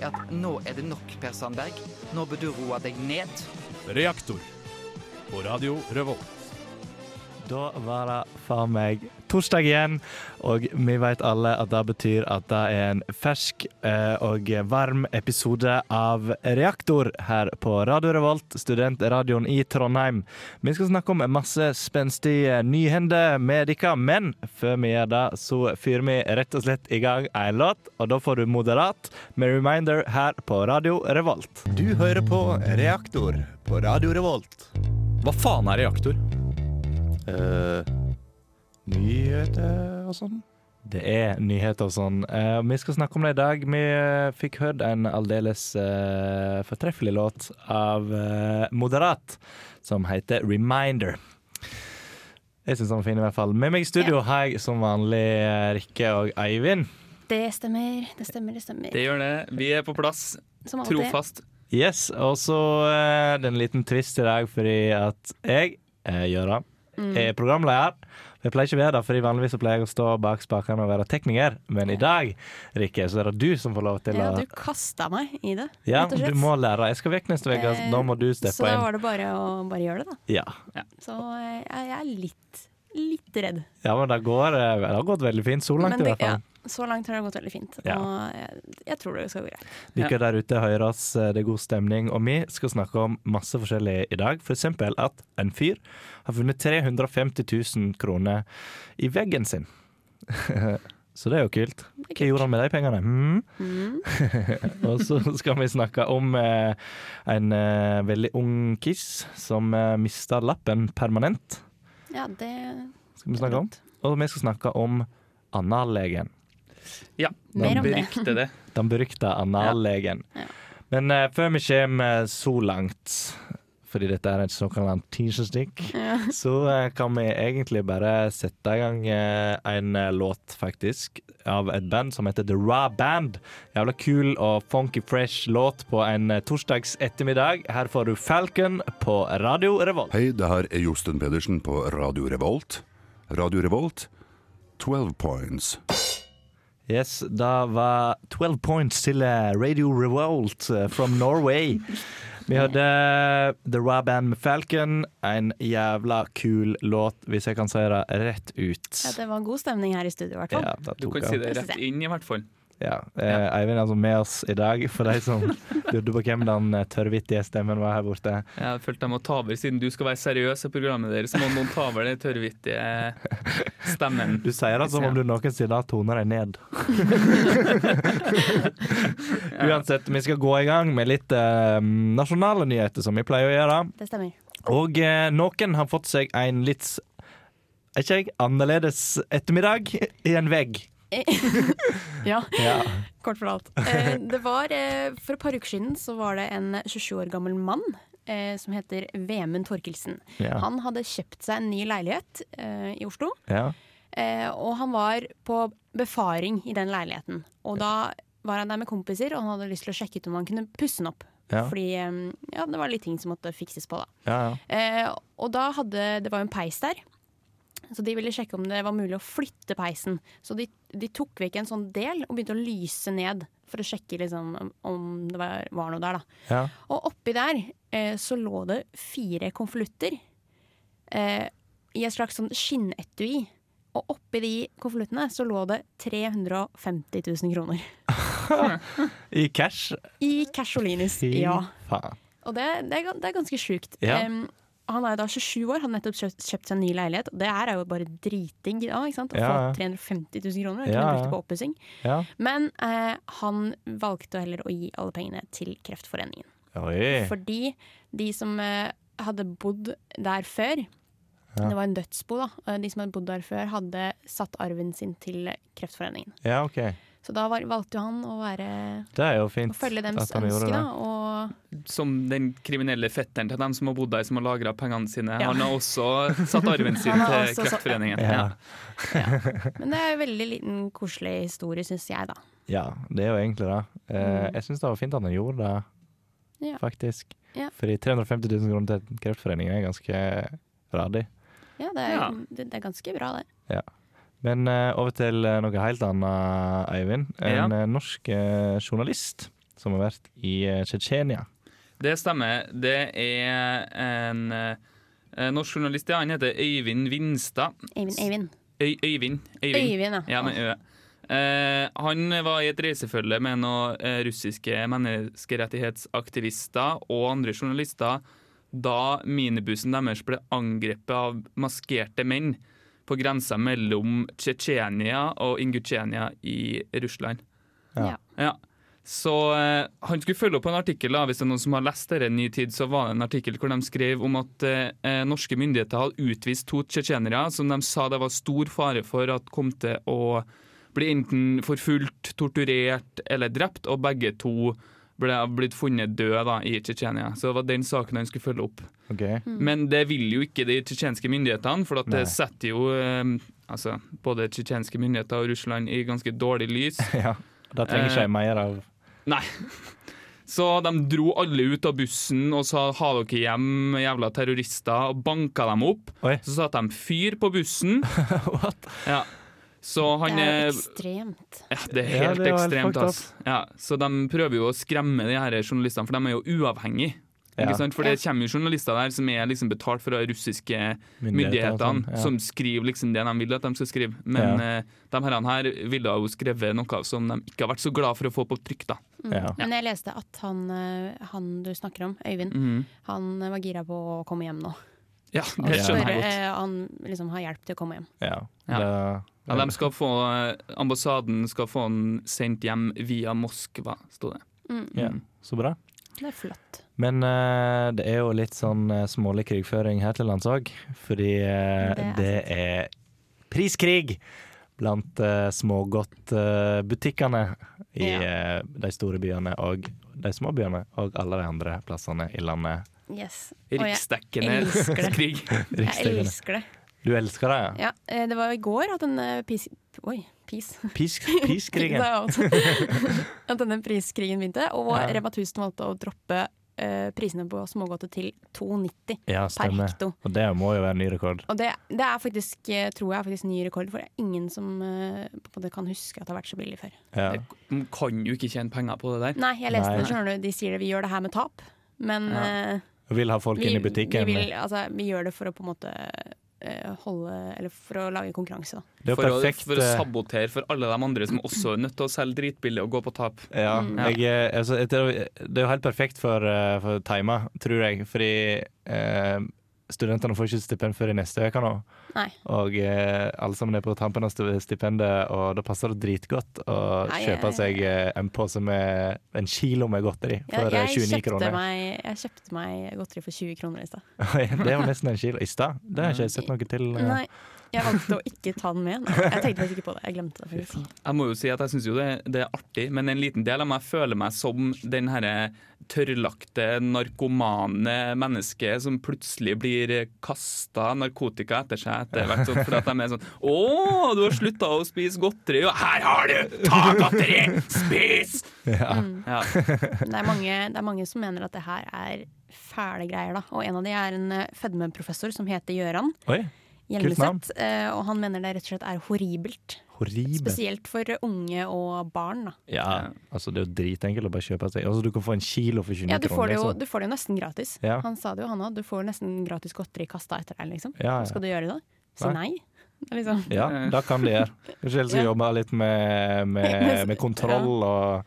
er at nå er det nok, Per Sandberg. Nå bør du roe deg ned. Reaktor på Radio Revolt. Da var det faen meg torsdag igjen, og vi vet alle at det betyr at det er en fersk eh, og varm episode av Reaktor her på Radio Revolt, studentradioen i Trondheim. Vi skal snakke om masse spenstige nyhender med dere, men før vi gjør det, så fyrer vi rett og slett i gang en låt, og da får du Moderat med Reminder her på Radio Revolt. Du hører på Reaktor på Radio Revolt. Hva faen er reaktor? Eh, nyheter og sånn? Det er nyheter og sånn. Uh, vi skal snakke om det i dag. Vi eh, fikk hørt en aldeles uh, fortreffelig låt av uh, Moderat, som heter 'Reminder'. Jeg syns den var fin, i hvert fall. Med meg i studio har jeg som vanlig Rikke og Eivind. Det stemmer, det stemmer, det stemmer. Det gjør det. Vi er på plass. Trofast. Yes, Og så er det en liten twist i dag fordi at jeg, eh, Gøran, Mm. er programleder. Jeg pleier ikke å være der, fordi vanligvis så pleier jeg å stå bak spakene og være tekniker. Men i dag, Rikke, så er det du som får lov til å Ja, du kasta meg i det, Ja, du må lære. Jeg skal vekk neste uke. Eh, Nå må du steppe inn. Så da var det bare å bare gjøre det, da. Ja. Så eh, jeg, jeg er litt, litt redd. ja, men det, går, eh, det har gått veldig fint. Så langt, Men i hvert fall. ja, så langt har det gått veldig fint. Ja. Og jeg, jeg tror det skal gå greit. Dere der ute hører oss, eh, det er god stemning. Og vi skal snakke om masse forskjellig i dag. Eksempel at en fyr har funnet 350 000 kroner i veggen sin. Så det er jo kult. Hva gjorde han med de pengene? Hmm? Mm. og så skal vi snakke om eh, en eh, veldig ung kiss som eh, mista lappen permanent. Ja, det Skal vi snakke om. Og vi skal snakke om anallegen. Ja, de om det. De det. Berykta anallegen. Ja. Men uh, før vi kommer så langt, fordi dette er et såkalt teaser-stick, Ja. så uh, kan vi egentlig bare sette i gang uh, en eh, låt, faktisk, av et band som heter The Raw Band. Jævla kul og funky fresh låt på en eh, torsdags ettermiddag. Her får du Falcon på Radio Revolt. Hei, det her er Josten Pedersen på Radio Revolt. Radio Revolt, 12 points. Yes, da var 12 points til eh, Radio Revolt eh, from Norway. Vi hadde The Raw Band med Falcon. En jævla kul låt, hvis jeg kan si det rett ut. Ja, det var god stemning her i studio, i hvert fall. Ja, Du kan si det rett inn, i hvert fall. Ja. Eh, Eivind er altså med oss i dag, for de som lurte på hvem den eh, tørrvittige stemmen var her borte. Jeg har følt jeg må ta over, siden du skal være seriøs i programmet deres, så må noen ta over den tørrvittige stemmen. Du sier det som om du noensinne har tona deg ned. Uansett, vi skal gå i gang med litt eh, nasjonale nyheter, som vi pleier å gjøre. Det stemmer. Og eh, noen har fått seg en litt Er ikke jeg annerledes ettermiddag i en vegg? ja, Ja. kort fortalt. Eh, det var, eh, for et par uker siden så var det en 27 år gammel mann eh, som heter Vemund Torkelsen. Ja. Han hadde kjøpt seg en ny leilighet eh, i Oslo. ja. Eh, og han var på befaring i den leiligheten. Og da var han der med kompiser, og han hadde lyst til å sjekke ut om han kunne pusse den opp. Ja. Fordi ja, det var litt ting som måtte fikses på, da. Ja, ja. Eh, og da hadde Det var jo en peis der. Så de ville sjekke om det var mulig å flytte peisen. Så de, de tok vekk en sånn del og begynte å lyse ned for å sjekke liksom, om det var, var noe der. da. ja. Og oppi der eh, så lå det fire konvolutter eh, i et slags sånn skinnetui. Og oppi de konvoluttene så lå det 350 000 kroner. I cash? I casholinis Fy ja. Og det, det, er, det er ganske sjukt. Ja. Em, han er jo da 27 år, han har nettopp kjøpt, kjøpt seg en ny leilighet. Det her er jo bare dritdigg da, ikke sant? Å Ja, ja. få 350 000 kroner. Ja, Kunne brukt ja. det på oppussing. Men eh, han valgte heller å gi alle pengene til Kreftforeningen. Oi. Fordi de som eh, hadde bodd der før. Det var en dødsbo, da. Eh, De som hadde bodd der før, hadde satt arven sin til Kreftforeningen. Ja, OK. Så da var, valgte jo han å være Det er jo fint å følge dems at ønske, da. Og som den kriminelle fetteren til dem som har bodd der, som har lagra pengene sine. Ja. Han har også satt arven sin til Kreftforeningen. Ja. Ja. Men det er en veldig liten, koselig historie, syns jeg, da. Ja, det er jo egentlig det. Eh, Mm. Jeg syns det var fint at han gjorde det, Ja. faktisk. Ja. Fordi 350 000 kroner til en kreftforening er ganske radig. Ja, det er, Ja. Det, det er ganske bra, det. Ja. Men eh, over til eh, noe helt annet, Øyvind. En Ja. eh, norsk journalist som har vært i uh, Tsjetsjenia. Det stemmer. Det er en norsk journalist, ja, han heter Øyvind Vinstad. Eivind. Eivind. Øy, Øyvind. Øyvind, ja. ja. ø. Eh, han var i et reisefølge med noen russiske menneskerettighetsaktivister og andre journalister da minibussen deres ble angrepet av maskerte menn på grensa mellom Tsjetsjenia og Ingusjenia i Russland. Ja. Ja. Så eh, han skulle følge opp en artikkel, da, hvis det er noen som har lest dette i ny tid, så var det en artikkel hvor de skrev om at eh, norske myndigheter hadde utvist to tsjetsjenere som de sa det var stor fare for at kom til å bli enten forfulgt, torturert eller drept, og begge to ble blitt funnet død da, i Tsjetsjenia. Så det var den saken han skulle følge opp. Ok. Men det vil jo ikke de tsjetsjenske myndighetene, for at det setter jo eh, altså, både tsjetsjenske myndigheter og Russland i ganske dårlig lys. ja. Da trenger ikke Eh, jeg mer av Nei. Så de dro alle ut av bussen og sa 'ha dere hjem, jævla terrorister', og banka dem opp. Oi. Så satte de fyr på bussen. What? Ja. Så han det er ekstremt. ja, Det er Ja, helt det er ekstremt. fucked. Ja, så de prøver jo å skremme de her journalistene, for de er jo uavhengige. Ja. Ikke sant? For det kommer jo journalister der som er liksom betalt fra russiske Myndigheter myndighetene, sånn, ja. som skriver liksom det de vil at de skal skrive. Men Ja. eh, de herrene her ville jo skrevet noe som de ikke har vært så glad for å få på trykk. da. Mm. Ja. Men jeg leste at han, eh, han du snakker om, Øyvind, Mhm. han var gira på å komme hjem nå. Ja, det skjønner jeg godt. eh, Han liksom har hjelp til å komme hjem. Ja. Ja. Det- Ja, de skal få, ambassaden skal få han sendt hjem via Moskva, sto det. Mm. ja. Så bra. Det er flott. Men uh, det er jo litt sånn smålig krigføring her til lands òg. Fordi uh, Det er det er priskrig blant uh, smågodtbutikkene i Ja. eh, de store byene og de små byene og alle de andre plassene i landet. Yes. Riksdekkende krig. Jeg elsker det. Du elsker det, ja? Ja, eh, det var i går at denne pis... Oi, pis. Pisk, piskrigen. At denne priskrigen begynte, og Ja. Rema 1000 valgte å droppe uh, prisene på smågodter til 2,90 Ja, per hekto. Og det må jo være ny rekord. Og det, det er faktisk, eh, tror jeg, er faktisk ny rekord, for det er ingen som uh, kan huske at det har vært så billig før. Ja. De kan jo ikke tjene penger på det der. Nei, jeg leste Nei. det, skjønner du. De sier det, vi gjør det her med tap. Men Ja. eh, Og vil ha folk vi, inn i butikken. vi, vil, altså, vi gjør det for å på en måte eh, holde Eller for å lage konkurranse. Er For å, for å eh, sabotere for alle de andre som også er nødt til å selge dritbillig og gå på tap. Ja, Mm. Jeg, eh, altså, det er jo helt perfekt for, for Taima, tror jeg. Fordi eh, studentene får ikke stipend før i neste uke nå. Nei. Og eh, alle sammen er på tampen av sti- stipendet, og da passer det dritgodt å Nei, kjøpe jeg- seg eh, en pose med en kilo med godteri for ja, 29 kroner. meg, jeg kjøpte meg godteri for 20 kroner i stad. det var nesten en kilo. I stad? Det har jeg ikke sett noe til. eh. Nei, jeg valgte å ikke ta den med. Jeg tenkte faktisk ikke på det. Jeg glemte det. faktisk. Jeg må jo si at jeg syns jo det, det er artig, men en liten del av meg føler meg som den herre tørrlagte, narkomane mennesket som plutselig blir kasta narkotika etter seg etter hvert. Sånn, fordi at de er sånn Å, du har slutta å spise godteri, og her har du! Ta godteri! Spis! Ja. Mm. Ja. Det, er mange, det er mange som mener at det her er fæle greier. da Og en av de er en eh, fedmeprofessor som heter Gøran Oi. Hjelmeset. eh, Og han mener det rett og slett er horribelt. Horrible. Spesielt for unge og barn. da Ja, altså det er jo dritenkelt å bare kjøpe seg. Altså Du kan få en kilo for 29 Ja, du får, det jo. Du får det jo nesten gratis. Ja. Han sa det jo, han òg. Du får nesten gratis godteri kasta etter deg, liksom. Ja, Hva skal du gjøre da? Si Nei. Liksom. Ja, da kan de gjøre. Kanskje skal Ja. jobbe litt med, med, med kontroll og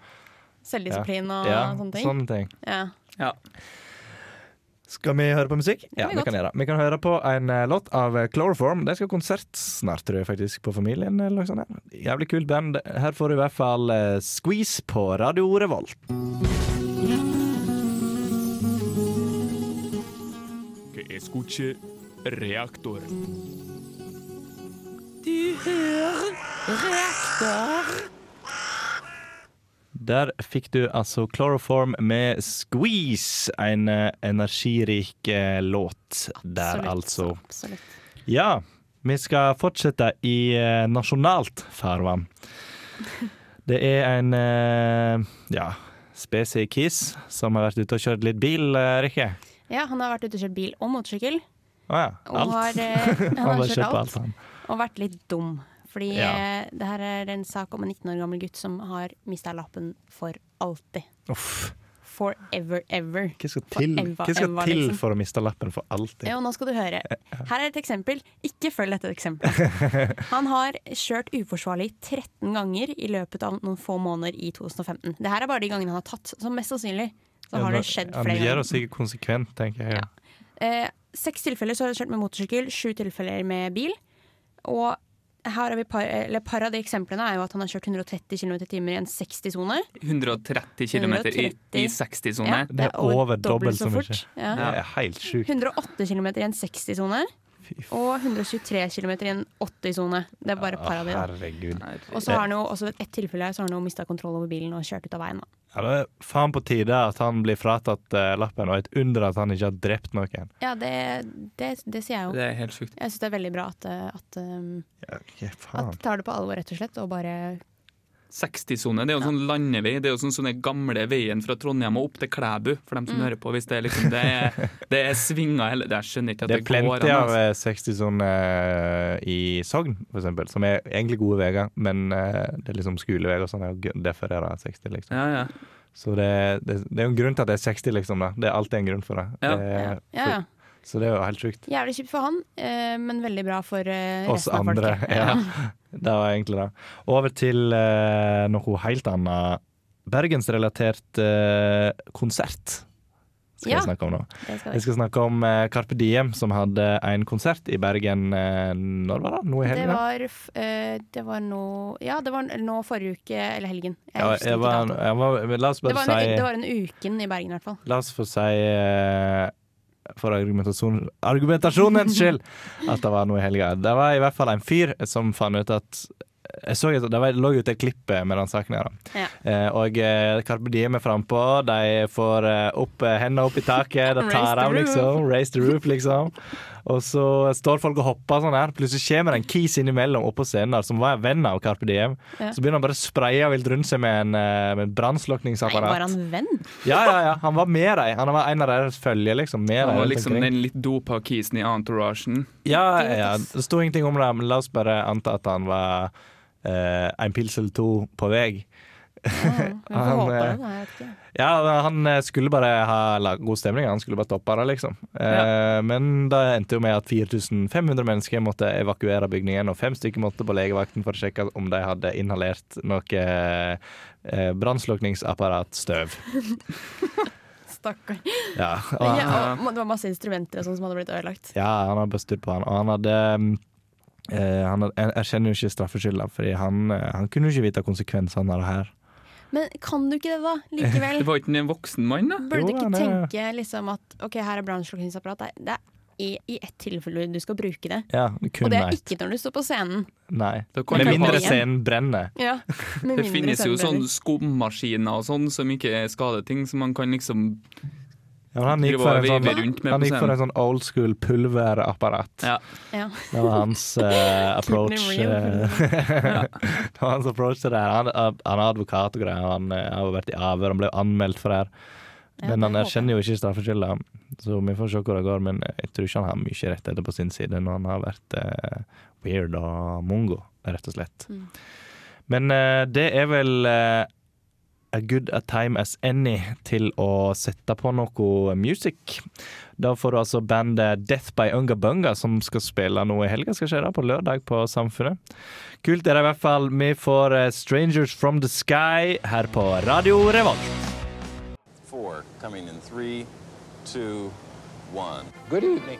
Selvdisiplin og ja, sånne ting. sånne ting. Ja. Skal vi høre på musikk? Ja, vi det kan vi gjøre. Vi kan høre på en eh, låt av eh, Chloroform. De skal ha konsert snart, tror jeg faktisk, på Familien. eller noe sånt. her. Jævlig kult band. Her får du i hvert fall eh, Squeeze på Radio Revolt. Que escuche reaktor. Der fikk du altså Chloroform med 'Squeeze', en eh, energirik eh, låt der, Absolutt, altså. Absolutt. Ja, vi skal fortsette i eh, nasjonalt farvann. Det er en ja, spesiell kiss som har vært ute og kjørt litt bil, Rikke. Ja, han har vært ute og kjørt bil og motorsykkel. Å ja. Og Alt. har, eh, han Han har kjørt kjørt alt. alt, han. Og vært litt dum. Fordi Ja. eh, det her er en sak om en 19 år gammel gutt som har mista lappen for alltid. Uff. Forever, ever. Hva skal til, hva skal ever, til liksom. for å miste lappen for alltid? Ja, nå skal du høre. Her er et eksempel. Ikke følg dette eksempelet. Han har kjørt uforsvarlig 13 ganger i løpet av noen få måneder i 2015. Det her er bare de gangene han har tatt, så mest sannsynlig så har det skjedd Han flere gjør ganger. det sikkert konsekvent, tenker jeg. Ja. Eh, seks tilfeller så har han kjørt med motorsykkel, sju tilfeller med bil. Og her har vi par, eller par av de eksemplene er jo at han har kjørt 130 km i timen i en 60-sone. 130 km i, i 60-sone. Ja, Det er over dobbelt så mye. Ja. Det er helt sjukt. 108 km i en 60-sone. Og 123 km i en 80-sone. Det er bare et par av de. da. Herregud. Og så har han jo også ved tilfelle så har han jo mista kontroll over bilen og kjørt ut av veien. Da. Ja, det er faen på tide at han blir fratatt uh, lappen, og et under at han ikke har drept noen. Ja, det, det, det sier jeg jo. Det er helt sykt. Jeg syns det er veldig bra at, eh, at, um, Ja, at tar det på alvor, rett og slett, og bare 60-sone, det er jo sånn landevei. Det er jo sånn sånn den gamle veien fra Trondheim og opp til Klæbu, for dem som Mm. hører på. Hvis det er liksom Det er, det er svinger hele Jeg skjønner ikke at Det det, er plenty går an. av Altså. eh, 60 sånn eh, i Sogn, for eksempel, som er egentlig gode veier, men eh, det er liksom skoleveier og sånn, og derfor er det 60, liksom. Ja, ja. Så det, det, det er jo en grunn til at det er 60, liksom. da. Det er alltid en grunn for det. Ja. det er, Ja, ja. For, så det er jo helt sjukt. Jævlig kjipt for han, eh, men veldig bra for eh, Oss resten av andre. folket. Ja. Det var egentlig det. Over til eh, noe helt annet. Bergensrelatert konsert skal Ja, jeg snakke om nå. skal vi. Jeg skal snakke om Carpe Diem, som hadde en konsert i Bergen Når var det? Nå i Det helga? var, eh, det var nå Ja, det var nå forrige uke, eller helgen. Ja, var, var, la oss Det bare var, en, si det var en uken i Bergen, i hvert fall. La oss få si eh, for argumentasjon, argumentasjonens skyld at det var noe i helga. Det var i hvert fall en fyr som fant ut at jeg så at Det lå ute et klipp med den saken her. Ja. Eh, og eh, Carpe Diem er frampå. De får eh, opp eh, hendene opp i taket. Det tar av, liksom. Raise the roof, liksom. Og så står folk og hopper sånn her. Plutselig kommer det en kis innimellom oppå scenen der, som var en venn av Carpe Diem. Ja. Så begynner han bare å spraye vilt rundt seg med en, eh, med brannslukningsapparat. var han venn? Ja, ja, ja. Han var med dem. Han var en av deres følge, liksom. Med Han var liksom den litt dopa kisen i entouragen. Ja, ja, det sto ingenting om det, men la oss bare anta at han var eh, en pils eller to på vei. Vi Han, eh, det. Ja, han eh, skulle bare ha god stemning, han skulle bare stoppe det, liksom. Eh, Men det endte jo med at 4500 mennesker måtte evakuere bygningen, og fem stykker måtte på legevakten for å sjekke om de hadde inhalert noe eh, brannslukningsapparatstøv. Stakkar. Ja, ja, det var masse instrumenter og sånn som hadde blitt ødelagt. Ja, han hadde bøstet på han. Og han hadde eh, Han jeg erkjenner jo ikke straffeskylda, Fordi han, han kunne jo ikke vite konsekvensene av det her. Men kan du ikke det, da? Likevel. Det var ikke en voksen mann, da? Burde du ikke er- tenke liksom at OK, her er brannslukningsapparat. Det er- Det i, i ett tilfelle du skal bruke det. Ja, kun Og det er ikke når du står på scenen. Nei. Med mindre scenen brenner. Ja, med Det finnes jo sånne sånn skummaskiner og sånn som ikke skader ting, så man kan liksom Ja, men han gikk drive for en sånn, han gikk for en sånn old school pulverapparat. Ja. Ja. Det var hans uh, approach. Eh, det var hans approach til det her. Han, han er advokat og greier. Han eh, har vært i avhør, han ble anmeldt for det her. Men han erkjenner jo ikke straffeskylda, så vi får se hvor det går. Men jeg tror ikke han har mye rettigheter på sin side når han har vært uh, weird og mongo, rett og slett. Mm. Men uh, det er vel eh, a good a time as any til å sette på noe music. Da får du altså bandet Death by Unga Bunga, som skal spille noe i helga. Skal skje da, på lørdag på Samfunnet. Kult er det i hvert fall. Vi får eh, Strangers from the Sky her på Radio Revolt. Four, coming in three, two, one. Good evening.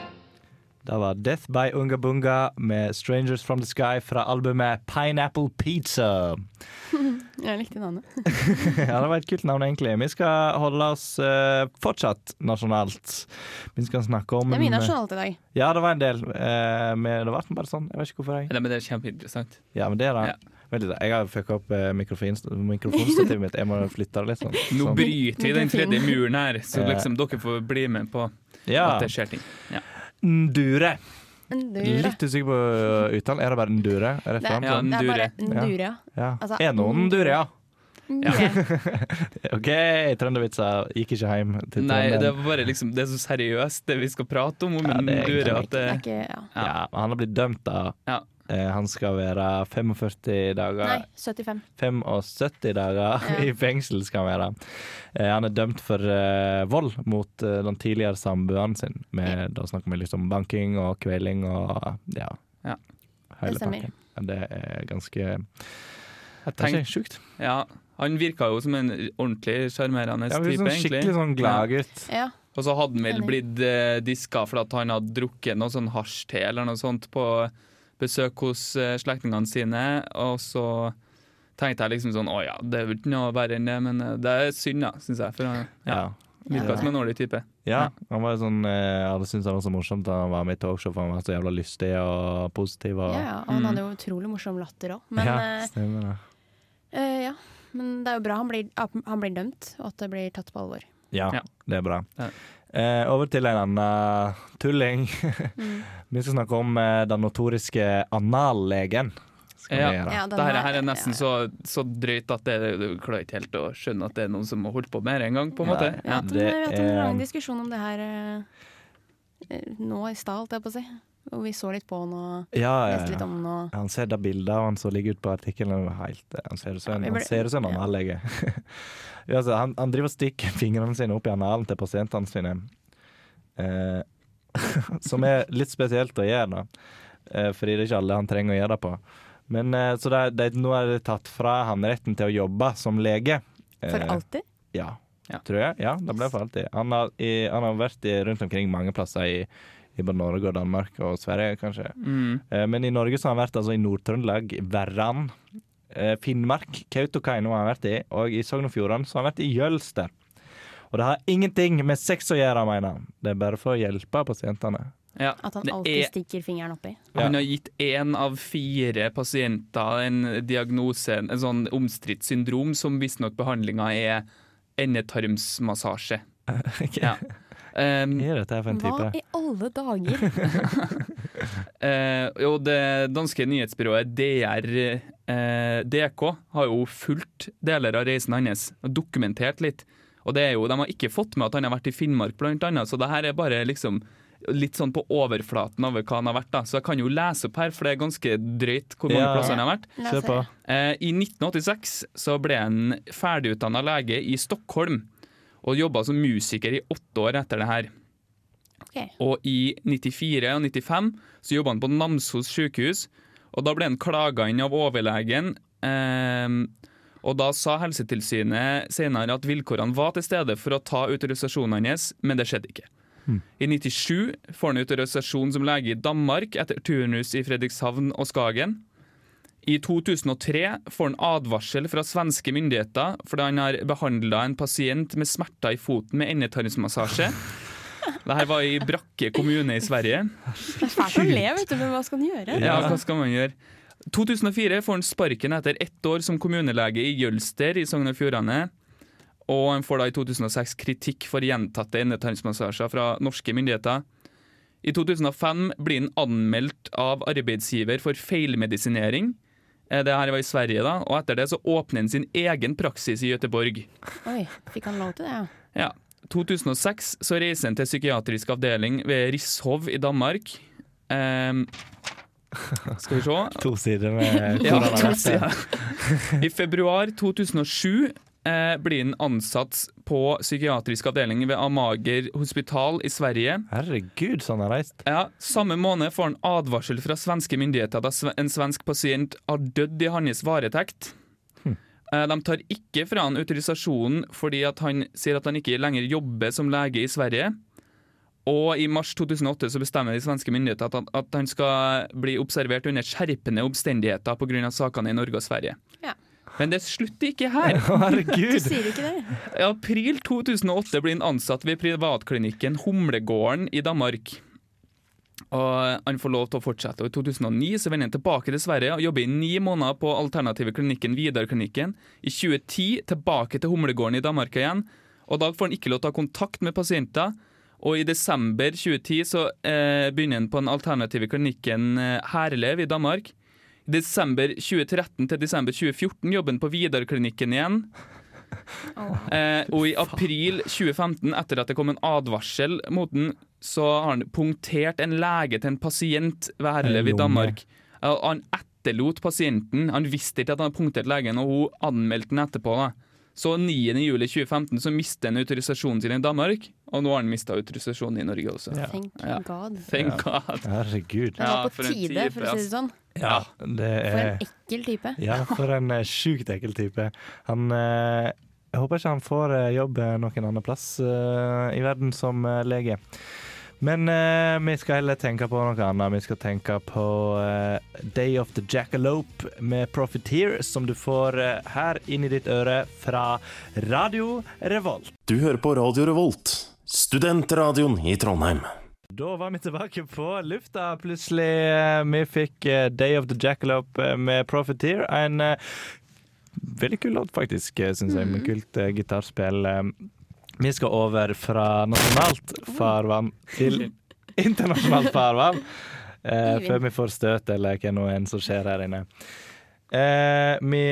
Det var Death by Unga Bunga med 'Strangers From The Sky' fra albumet Pineapple Pizza. Jeg likte navnet. ja, det var et kult navn, egentlig. Vi skal holde oss uh, fortsatt nasjonalt. Vi skal snakke om Det er mye nasjonalt i dag. Ja, det var en del. Uh, men det ble bare sånn. Jeg vet ikke hvorfor. jeg Nei, men det er kjempeinteressant. Ja, men det er det. Vent litt, Jeg har fucka opp eh, mikrofon- mikrofonstativet mitt. Jeg må flytte det litt. sånn Nå Sånn. bryter vi den tredje muren her, så Eh. liksom dere får bli med på Ja. at det skjer ting. Ja. Ndure. Ndure. Litt usikker på uttalen. Er det bare Ndure? Er det Ja, fram, ja? Det er bare Ndure. Ja. Ja. Altså, er noen Ndure, ja? Ja. OK, trøndervitser gikk ikke hjem til Nei, det, var bare liksom, det er så seriøst, det vi skal prate om. om Ja, det er Ndure, at det, er ikke ja. Ja, han har blitt dømt, da. Ja. Eh, han skal være 45 dager Nei, 75. 75 dager i fengsel skal han være. Eh, han er dømt for eh, vold mot den tidligere samboeren sin. Med, da snakker vi liksom banking og kveling og ja. Ja. Hele Det stemmer. pakken. Det er ganske Jeg Det er tenk- sjukt. Ja, han virka jo som en ordentlig sjarmerende Ja, type, sånn egentlig. skikkelig sånn gladgutt. Ja. Og så hadde han vel blitt eh, diska for at han hadde drukket noe sånn hasjte eller noe sånt på besøk hos eh, slektningene sine, og så tenkte jeg liksom sånn Å ja, det er vel ikke noe verre enn det, men eh, det er synd, da, syns jeg. For han ja, Ja. virka som en årlig type. Ja, han var jo sånn eh, Alle syntes det var så morsomt da han var med i talkshow, for han var så jævla lystig og positiv. Og, Ja, ja, og han hadde jo utrolig morsom latter òg. Men, ja, stemmer det. Uh, ja. Men det er jo bra han blir, han blir dømt, og at det blir tatt på alvor. Ja, Ja. det er bra. Ja. Eh, over til en annen tulling. Mm. Vi skal snakke om eh, den notoriske anallegen. Ja. Ja, den Det her, er nesten så, så drøyt at det, du klarer ikke helt å skjønne at det er noen som har holdt på med det en gang, på en måte. Ja, Ja. Det vi har hatt en lang diskusjon om det her eh, eh, nå i stad, holdt jeg på å si. Og vi så litt på han og Ja, ja, leste litt ja. om han. Og Han ser da bilder og han som ligger ute på artikkelen. han ser ut som en, en ja. anallege. Ja, altså, han, han driver og stikker fingrene sine opp i analen til pasientene sine. Eh, som er litt spesielt å gjøre, da. Eh, fordi det er ikke alle han trenger å gjøre det på. Men eh, så det, det, Nå er det tatt fra han retten til å jobbe som lege. for Eh, alltid? Ja, Ja. tror jeg. Ja, det ble for alltid. Han har, i, han har vært i, rundt omkring mange plasser i, i både Norge og Danmark og Sverige, kanskje. Mm. Eh, Men i Norge så har han vært altså, i Nord-Trøndelag, Verran, eh, Finnmark, Kautokeino har han vært i, og i Sogn og Fjordane så har han vært i Jølster. Og det har ingenting med sex å gjøre, mener han. Det er bare for å hjelpe pasientene. Ja. At han alltid er- stikker fingeren oppi? Han har gitt én av fire pasienter en diagnose, en sånn omstridt syndrom, som visstnok behandlinga er endetarmsmassasje. Ja. Um, er dette for en type? Hva i alle dager? uh, og det danske nyhetsbyrået DR, uh, DK har jo fulgt deler av reisen hans og dokumentert litt. Og det er jo, De har ikke fått med at han har vært i Finnmark, blant annet, så det her er bare liksom litt sånn på overflaten over hva han har vært. da. Så jeg kan jo lese opp her, for det er ganske drøyt hvor mange Ja. plasser han har vært. Se på. høre. Eh, I 1986 så ble han ferdigutdanna lege i Stockholm, og jobba som musiker i åtte år etter det her. Okay. Og i 94 og 95 så jobba han på Namsos sykehus, og da ble han klaga inn av overlegen. Eh, og da sa Helsetilsynet senere at vilkårene var til stede for å ta autorisasjonen hans, men det skjedde ikke. I 97 får han autorisasjon som lege i Danmark etter turnus i Fredrikshavn og Skagen. I 2003 får han advarsel fra svenske myndigheter fordi han har behandla en pasient med smerter i foten med endetarmsmassasje. Dette var i Brakke kommune i Sverige. Det er fælt å le, vet du, men hva skal han gjøre? Ja, hva skal man gjøre? 2004 får han sparken etter ett år som kommunelege i Jølster i Sogn og Fjordane. Og han får da i 2006 kritikk for gjentatte endetarmsmassasjer fra norske myndigheter. I 2005 blir han anmeldt av arbeidsgiver for feilmedisinering. Eh, Det her var i Sverige, da, og etter det så åpner han sin egen praksis i Gøteborg. Oi, fikk han lov til det, ja? Ja. 2006 så reiser han til psykiatrisk avdeling ved Rishov i Danmark. Um, skal vi se To sider med ja, to sider. I februar 2007 eh, blir han ansatt på psykiatrisk avdeling ved Amager hospital i Sverige. Herregud, så han har reist. Ja, Samme måned får han advarsel fra svenske myndigheter da en svensk pasient har dødd i hans varetekt. Eh, De tar ikke fra han autorisasjonen fordi at han sier at han ikke lenger jobber som lege i Sverige. Og i mars 2008 så bestemmer de svenske myndigheter at, at han skal bli observert under skjerpende omstendigheter pga. sakene i Norge og Sverige. Men det slutter ikke her. Du sier ikke det. I april 2008 blir han ansatt ved privatklinikken Humlegården i Danmark. Og han får lov til å fortsette. Og I 2009 så vender han tilbake til Sverige og jobber i ni måneder på alternative klinikken Vidarklinikken. I 2010 tilbake til Humlegården i Danmark igjen. Og Da får han ikke lov til å ha kontakt med pasienter. Og i desember 2010 så eh, begynner han på den alternative klinikken eh, Herlev i Danmark. I desember 2013 til desember 2014 jobber han på Vidarklinikken igjen. Eh, og i april 2015, etter at det kom en advarsel mot den, så har han punktert en lege til en pasient ved Herlev i Danmark. Og han etterlot pasienten. Han visste ikke at han hadde punktert legen, og hun anmeldte den etterpå. da. Så 9. juli 2015 så mistet han autorisasjonen sin i Danmark, og nå har han mista autorisasjonen i Norge også. Thank God. Thank God. Herregud. Det var på for tide, for å si det sånn. Ja, det For er en ekkel type. Ja, for en eh, sjukt ekkel type. Han eh, Jeg håper ikke han får eh, jobb noen annen plass eh, i verden som eh, lege. Men uh, vi skal heller tenke på noe annet. Vi skal tenke på uh, Day of the Jackalope med Profiteer, som du får uh, her inn i ditt øre fra Radio Revolt. Du hører på Radio Revolt, studentradioen i Trondheim. Da var vi tilbake på lufta. Plutselig vi fikk Day of the Jackalope med Profiteer. En veldig kul låt, faktisk, syns jeg, med kult eh, gitarspill. Vi skal over fra nasjonalt farvann til internasjonalt farvann. Eh, før vi får støt eller hva nå enn som skjer her inne. Eh, vi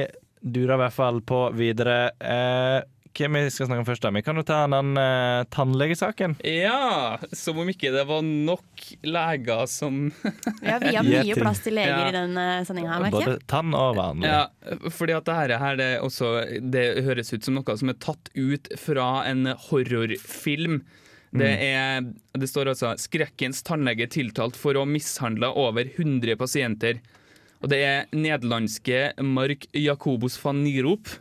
durer i hvert fall på videre. Eh, hvem vi skal snakke om først? da? Vi kan jo ta den uh, tannlegesaken. Ja, som om ikke det var nok leger som Ja, vi har mye plass til leger Ja. i denne sendinga her, merker Både tann og vanlig. Ja, fordi at dette her, det, også, det høres ut som noe som er tatt ut fra en horrorfilm. Det, er, det står altså 'Skrekkens tannlege tiltalt for å ha mishandla over 100 pasienter'. Og det er nederlandske Mark Jacobus van Nierop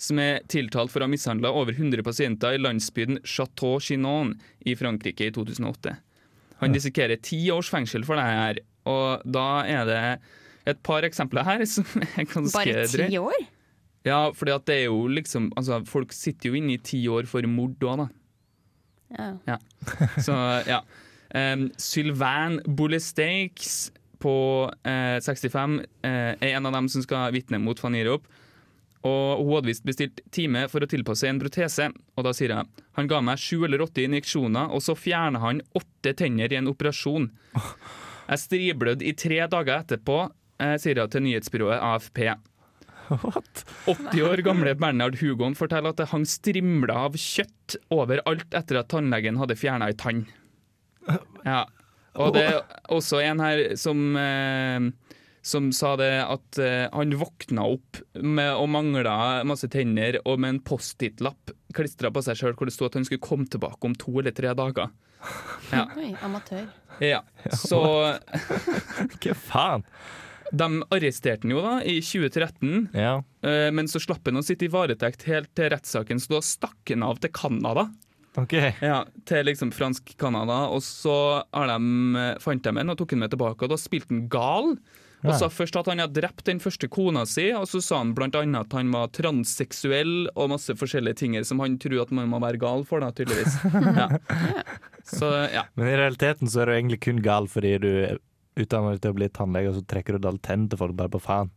som er tiltalt for å ha mishandla over 100 pasienter i landsbyen Chateau Chinon i Frankrike i 2008. Han risikerer ti års fengsel for det her, og da er det et par eksempler her som er ganske Bare ti år? Ja, for det er jo liksom altså, Folk sitter jo inne i ti år for mord òg, da. Ja. Ja. Så ja. Um, Sylvain Boulesteix på eh, 65 eh, er en av dem som skal vitne mot van Nierop. Og hun hadde visst bestilt time for å tilpasse en protese, og da sier jeg han ga meg sju eller åtte injeksjoner, og så fjerna han åtte tenner i en operasjon. Jeg striblødde i tre dager etterpå, eh, sier jeg til nyhetsbyrået AFP. What? 80 år gamle Bernhard Hugon forteller at det hang strimler av kjøtt overalt etter at tannlegen hadde fjerna ei tann. Ja. Og det er også en her som eh, som sa det at eh, han våkna opp med og mangla masse tenner og med en Post-It-lapp klistra på seg sjøl hvor det sto at han skulle komme tilbake om to eller tre dager. Ja. Oi, amatør. Ja, så Hva faen? De arresterte han jo da i 2013, Ja. eh, men så slapp han å sitte i varetekt helt til rettssaken, så da stakk han av til Canada. Okay. Ja, til liksom fransk Canada, og så har de, eh, fant de en og tok han med tilbake, og da spilte han gal. Og sa først at han hadde drept den første kona si, og så sa han annet at han var transseksuell og masse forskjellige ting som han tror at man må være gal for, da, tydeligvis. Ja. Så ja. Men i realiteten så er du egentlig kun gal fordi du utdanner deg til å bli tannlege, og så trekker du alle tennene til folk bare på faen.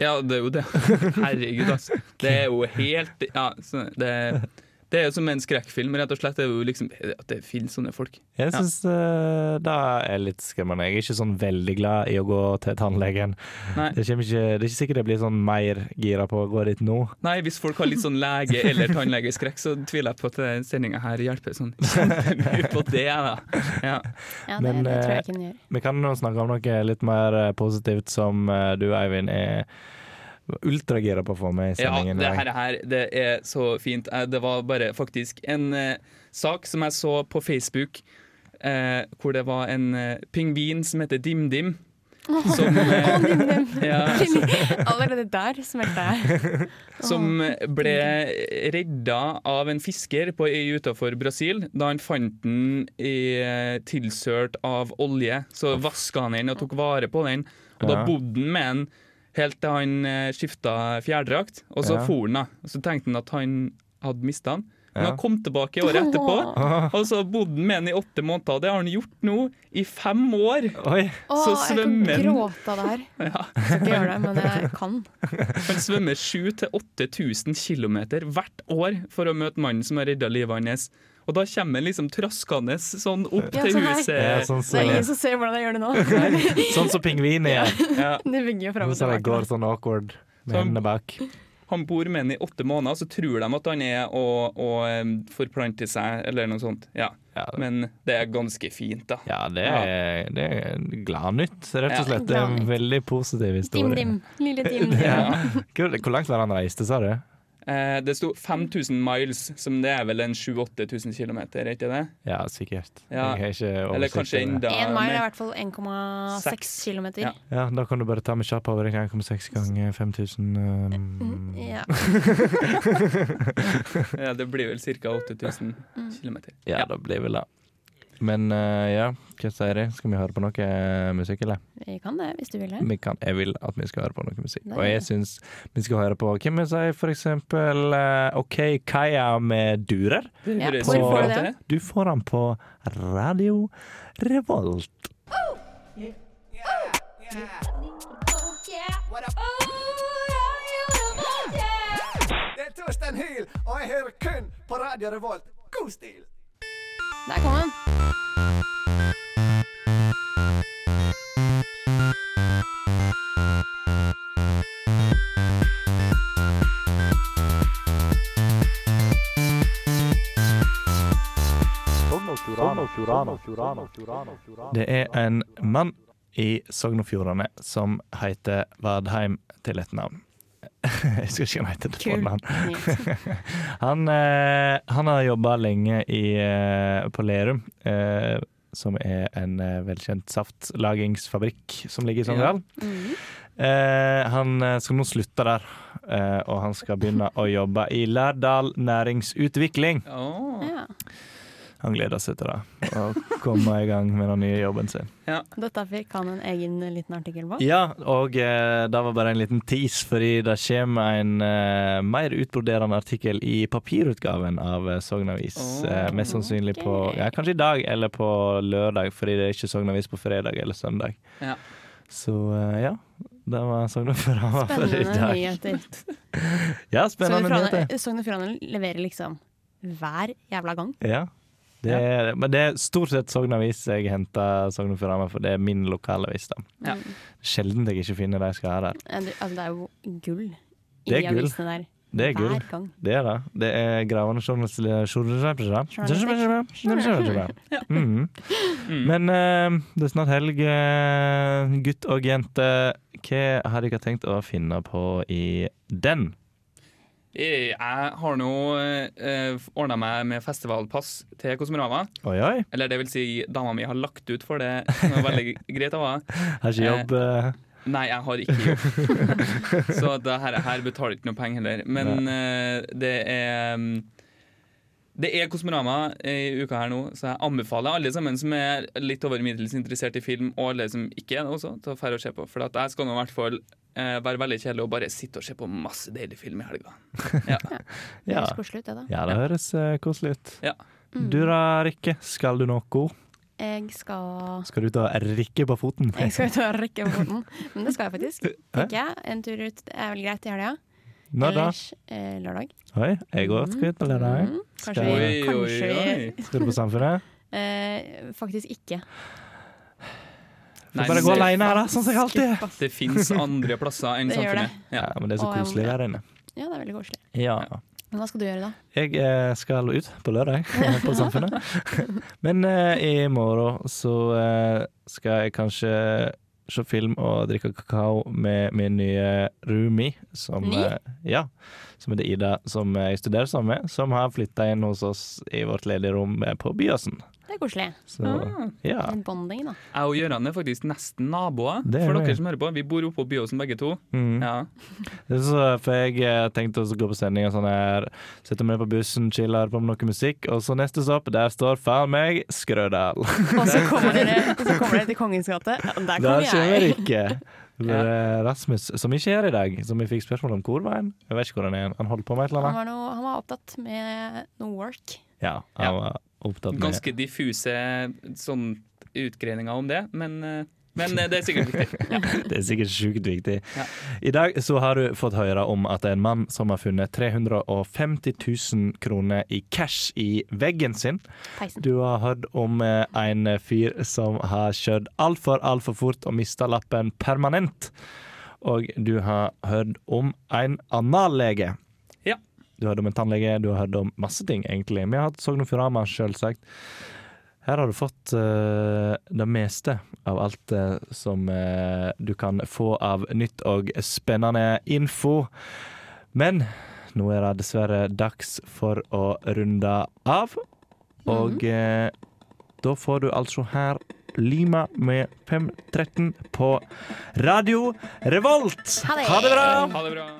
Ja, det er jo det. Herregud, altså. Det er jo helt Ja, så det, det er jo som en skrekkfilm, rett og slett. Det er jo liksom At det finnes sånne folk. Jeg Ja. uh, det er litt skremmende. Jeg er ikke sånn veldig glad i å gå til tannlegen. Nei. Det, ikke, det er ikke sikkert jeg blir sånn mer gira på å gå dit nå. Nei, hvis folk har litt sånn lege- eller tannlegeskrekk, så tviler jeg på at denne sendinga her hjelper sånn mye på det, da. Ja. Ja, det, Men, det tror jeg eh, ikke den gjør. Vi kan nå snakke om noe litt mer eh, positivt som eh, du, Eivind, er ultragira på å få med i sendingen. Ja, det her, her det er så fint. Eh, Det var bare faktisk en eh, sak som jeg så på Facebook, eh, hvor det var en eh, pingvin som heter Dim-Dim. Som, eh, ja, Allerede der smelta jeg. som ble redda av en fisker på ei utafor Brasil da han fant den i, eh, tilsølt av olje. Så vaska han den og tok vare på den, og da bodde han med den helt til han eh, skifta fjærdrakt, og så Ja. for han. da. Så tenkte han at han hadde mista den. Men han kom tilbake året etterpå, og så bodde han med den i åtte måneder. Og det har han gjort nå i fem år! Oi. Så jeg kan svømmer han gråte av det her. Ja. Jeg skal ikke gjøre det, men jeg kan. Han svømmer 7000-8000 km hvert år for å møte mannen som har redda livet hans. Og da kommer han liksom traskende sånn opp Ja, til sånn huset. Ja, sånn Det er ingen som ser hvordan jeg gjør det nå. Sånn som pingvinen er Ja. Det bygger fram og Så går tilbake. sånn awkward med Så- hendene bak. Han bor med henne i åtte måneder, så tror de at han er å, å forplante seg, eller noe sånt. Ja. Men det er ganske fint, da. Ja, det er, ja. er gladnytt, rett og Ja. slett. Det er en veldig positiv historie. Dim-dim. Lille dim-dim. Ja. Hvor langt var det han reiste, sa du? Eh, det sto 5000 miles, som det er vel en 7000-8000 km, er ikke det? Ja, sikkert. Ja. Jeg har ikke Eller kanskje enda En mile er i hvert fall 1,6 km. Ja. Ja, da kan du bare ta med kjapp over 1,6 ganger 5000 um... Ja. Ja, det blir vel ca. 8000 Mm. km. Ja, det blir vel det. Men uh, ja, hva sier de? Skal vi høre på noe eh, musikk, eller? Vi kan det, hvis du vil det. Vi kan, jeg vil at vi skal høre på noe musikk. Nei. Og jeg syns vi skal høre på Hvem vil si for eksempel uh, OK Kaja med durer. Ja, på, får du det? Du får den på Radio Revolt. Det er Torstein Hyl, og jeg hører kun på Radio Revolt. God stil! Der kom den. Det er en mann i Sogn og Fjordane som heter Vadheim til et navn. Jeg husker ikke hva han heter til fornavn. han, eh, han har jobba lenge i, eh, på Lerum, eh, som er en velkjent saftlagingsfabrikk som ligger i Sogndal. Mhm. Eh, han skal nå slutte der, eh, og han skal begynne å jobbe i Lærdal næringsutvikling. Åh. Ja. Han gleder seg til det, å komme i gang med den nye jobben sin. Dette fikk han en egen liten artikkel på. Ja, og eh, det var bare en liten tease, fordi det kommer en eh, mer utbroderende artikkel i papirutgaven av Sognavis Sogn Avis. eh, mest sannsynlig på ja, kanskje i dag eller på lørdag, fordi det er ikke Sogn Avis på fredag eller søndag. Ja. Så eh, ja, det var Sogn og Fjordane for i Spennende dag. nyheter. Ja, spennende nyheter. Sogn og Fjordane leverer liksom hver jævla gang. Ja. Det er, men det er stort sett Sogn Avis jeg henter Sogn og Fjordane for det er min lokalavis. da. Ja. Sjelden jeg ikke finner de skal ha der. Det- Altså, det er jo gull i Det de avisene der. Det er gull. Det er det. Det er gravende journalistikk. Mhm. Men eh, det er snart helg, eh, gutt og jente. Hva har dere tenkt å finne på i den? Jeg har nå eh, ordna meg med festivalpass til Kosmorama. Oi, oi. Eller det vil si, dama mi har lagt ut for det. Det er veldig greit av henne. Har ikke jobb eh, Nei, jeg har ikke jobb. Så det her, her betaler ikke noe penger heller. Men eh, det er mm, Det er Kosmorama i uka her nå, så jeg anbefaler alle sammen som er litt over middels interessert i film, og alle som ikke er det også, til å dra og se på. For at jeg skal nå i hvert fall eh, være veldig kjedelig og bare sitte og se på masse deilig film i helga. Ja. Det høres koselig ut, det, da. Ja, det høres eh, koselig ut. Ja. Du da, Rikke, skal du noe? Jeg skal Skal du ut og rikke på foten? Jeg skal ut og rikke på foten. Men det skal jeg faktisk. Tenker jeg. En tur ut er vel greit i helga. Når da? Eh, lørdag. Oi, jeg òg skal ut på lørdag. Mhm. Skal, Kanskje vi- kanskje vi- skal du på Samfunnet? Eh, faktisk ikke. Nei, bare gå alene her, da, sånn som jeg alltid er. Det fins andre plasser enn Det gjør det. Samfunnet. Ja, men det er så Og koselig der inne. Ja, det er veldig koselig. Ja. Men hva skal du gjøre da? Jeg eh, skal ut på lørdag på Samfunnet. Men uh, i morgen så uh, skal jeg kanskje se film og drikke kakao med min nye roomie. Som, ja, som heter Ida, som jeg studerer sammen med. Som har flytta inn hos oss i vårt ledige rom på Byåsen. Det er koselig. Så, ja. Litt bonding, da. Jeg og Gøran er faktisk nesten naboer, er for vi. dere som hører på. Vi bor oppå på Byåsen begge to. Mm. Ja. Det er Så, for jeg eh, tenkte å gå på sending og sånn her, sette meg ned på bussen, chille, høre på med noe musikk, og så neste stopp, der står faen meg Skrødal. Og så kommer dere, så kommer dere til Kongens gate. Ja, Der kommer jeg. ikke. Er Rasmus, som ikke er her i dag, som vi fikk spørsmål om hvor var han? Jeg vet ikke hvor han er. Han holdt på med et eller Han annet. var, noe, han var opptatt med noe work. Ja, han var opptatt med Ganske diffuse sånn utgreininger om det, men, eh, men eh, det er sikkert viktig. Det er sikkert sjukt viktig. Ja. I dag så har du fått høre om at en mann som har funnet 350 000 kroner i cash i veggen sin. Peisen. Du har hørt om eh, en fyr som har kjørt altfor, altfor fort og mista lappen permanent. Og du har hørt om en anallege. Ja. Du har hørt om en tannlege, du har hørt om masse ting, egentlig. Vi har hatt Sogn og Fjordane, selvsagt. Her har du fått uh, det meste av alt uh, som uh, du kan få av nytt og spennende info. Men nå er det dessverre dags for å runde av. Og eh, da får du altså her Lima med 513 på Radio Revolt. Ha det. Ha det bra! Ha det bra.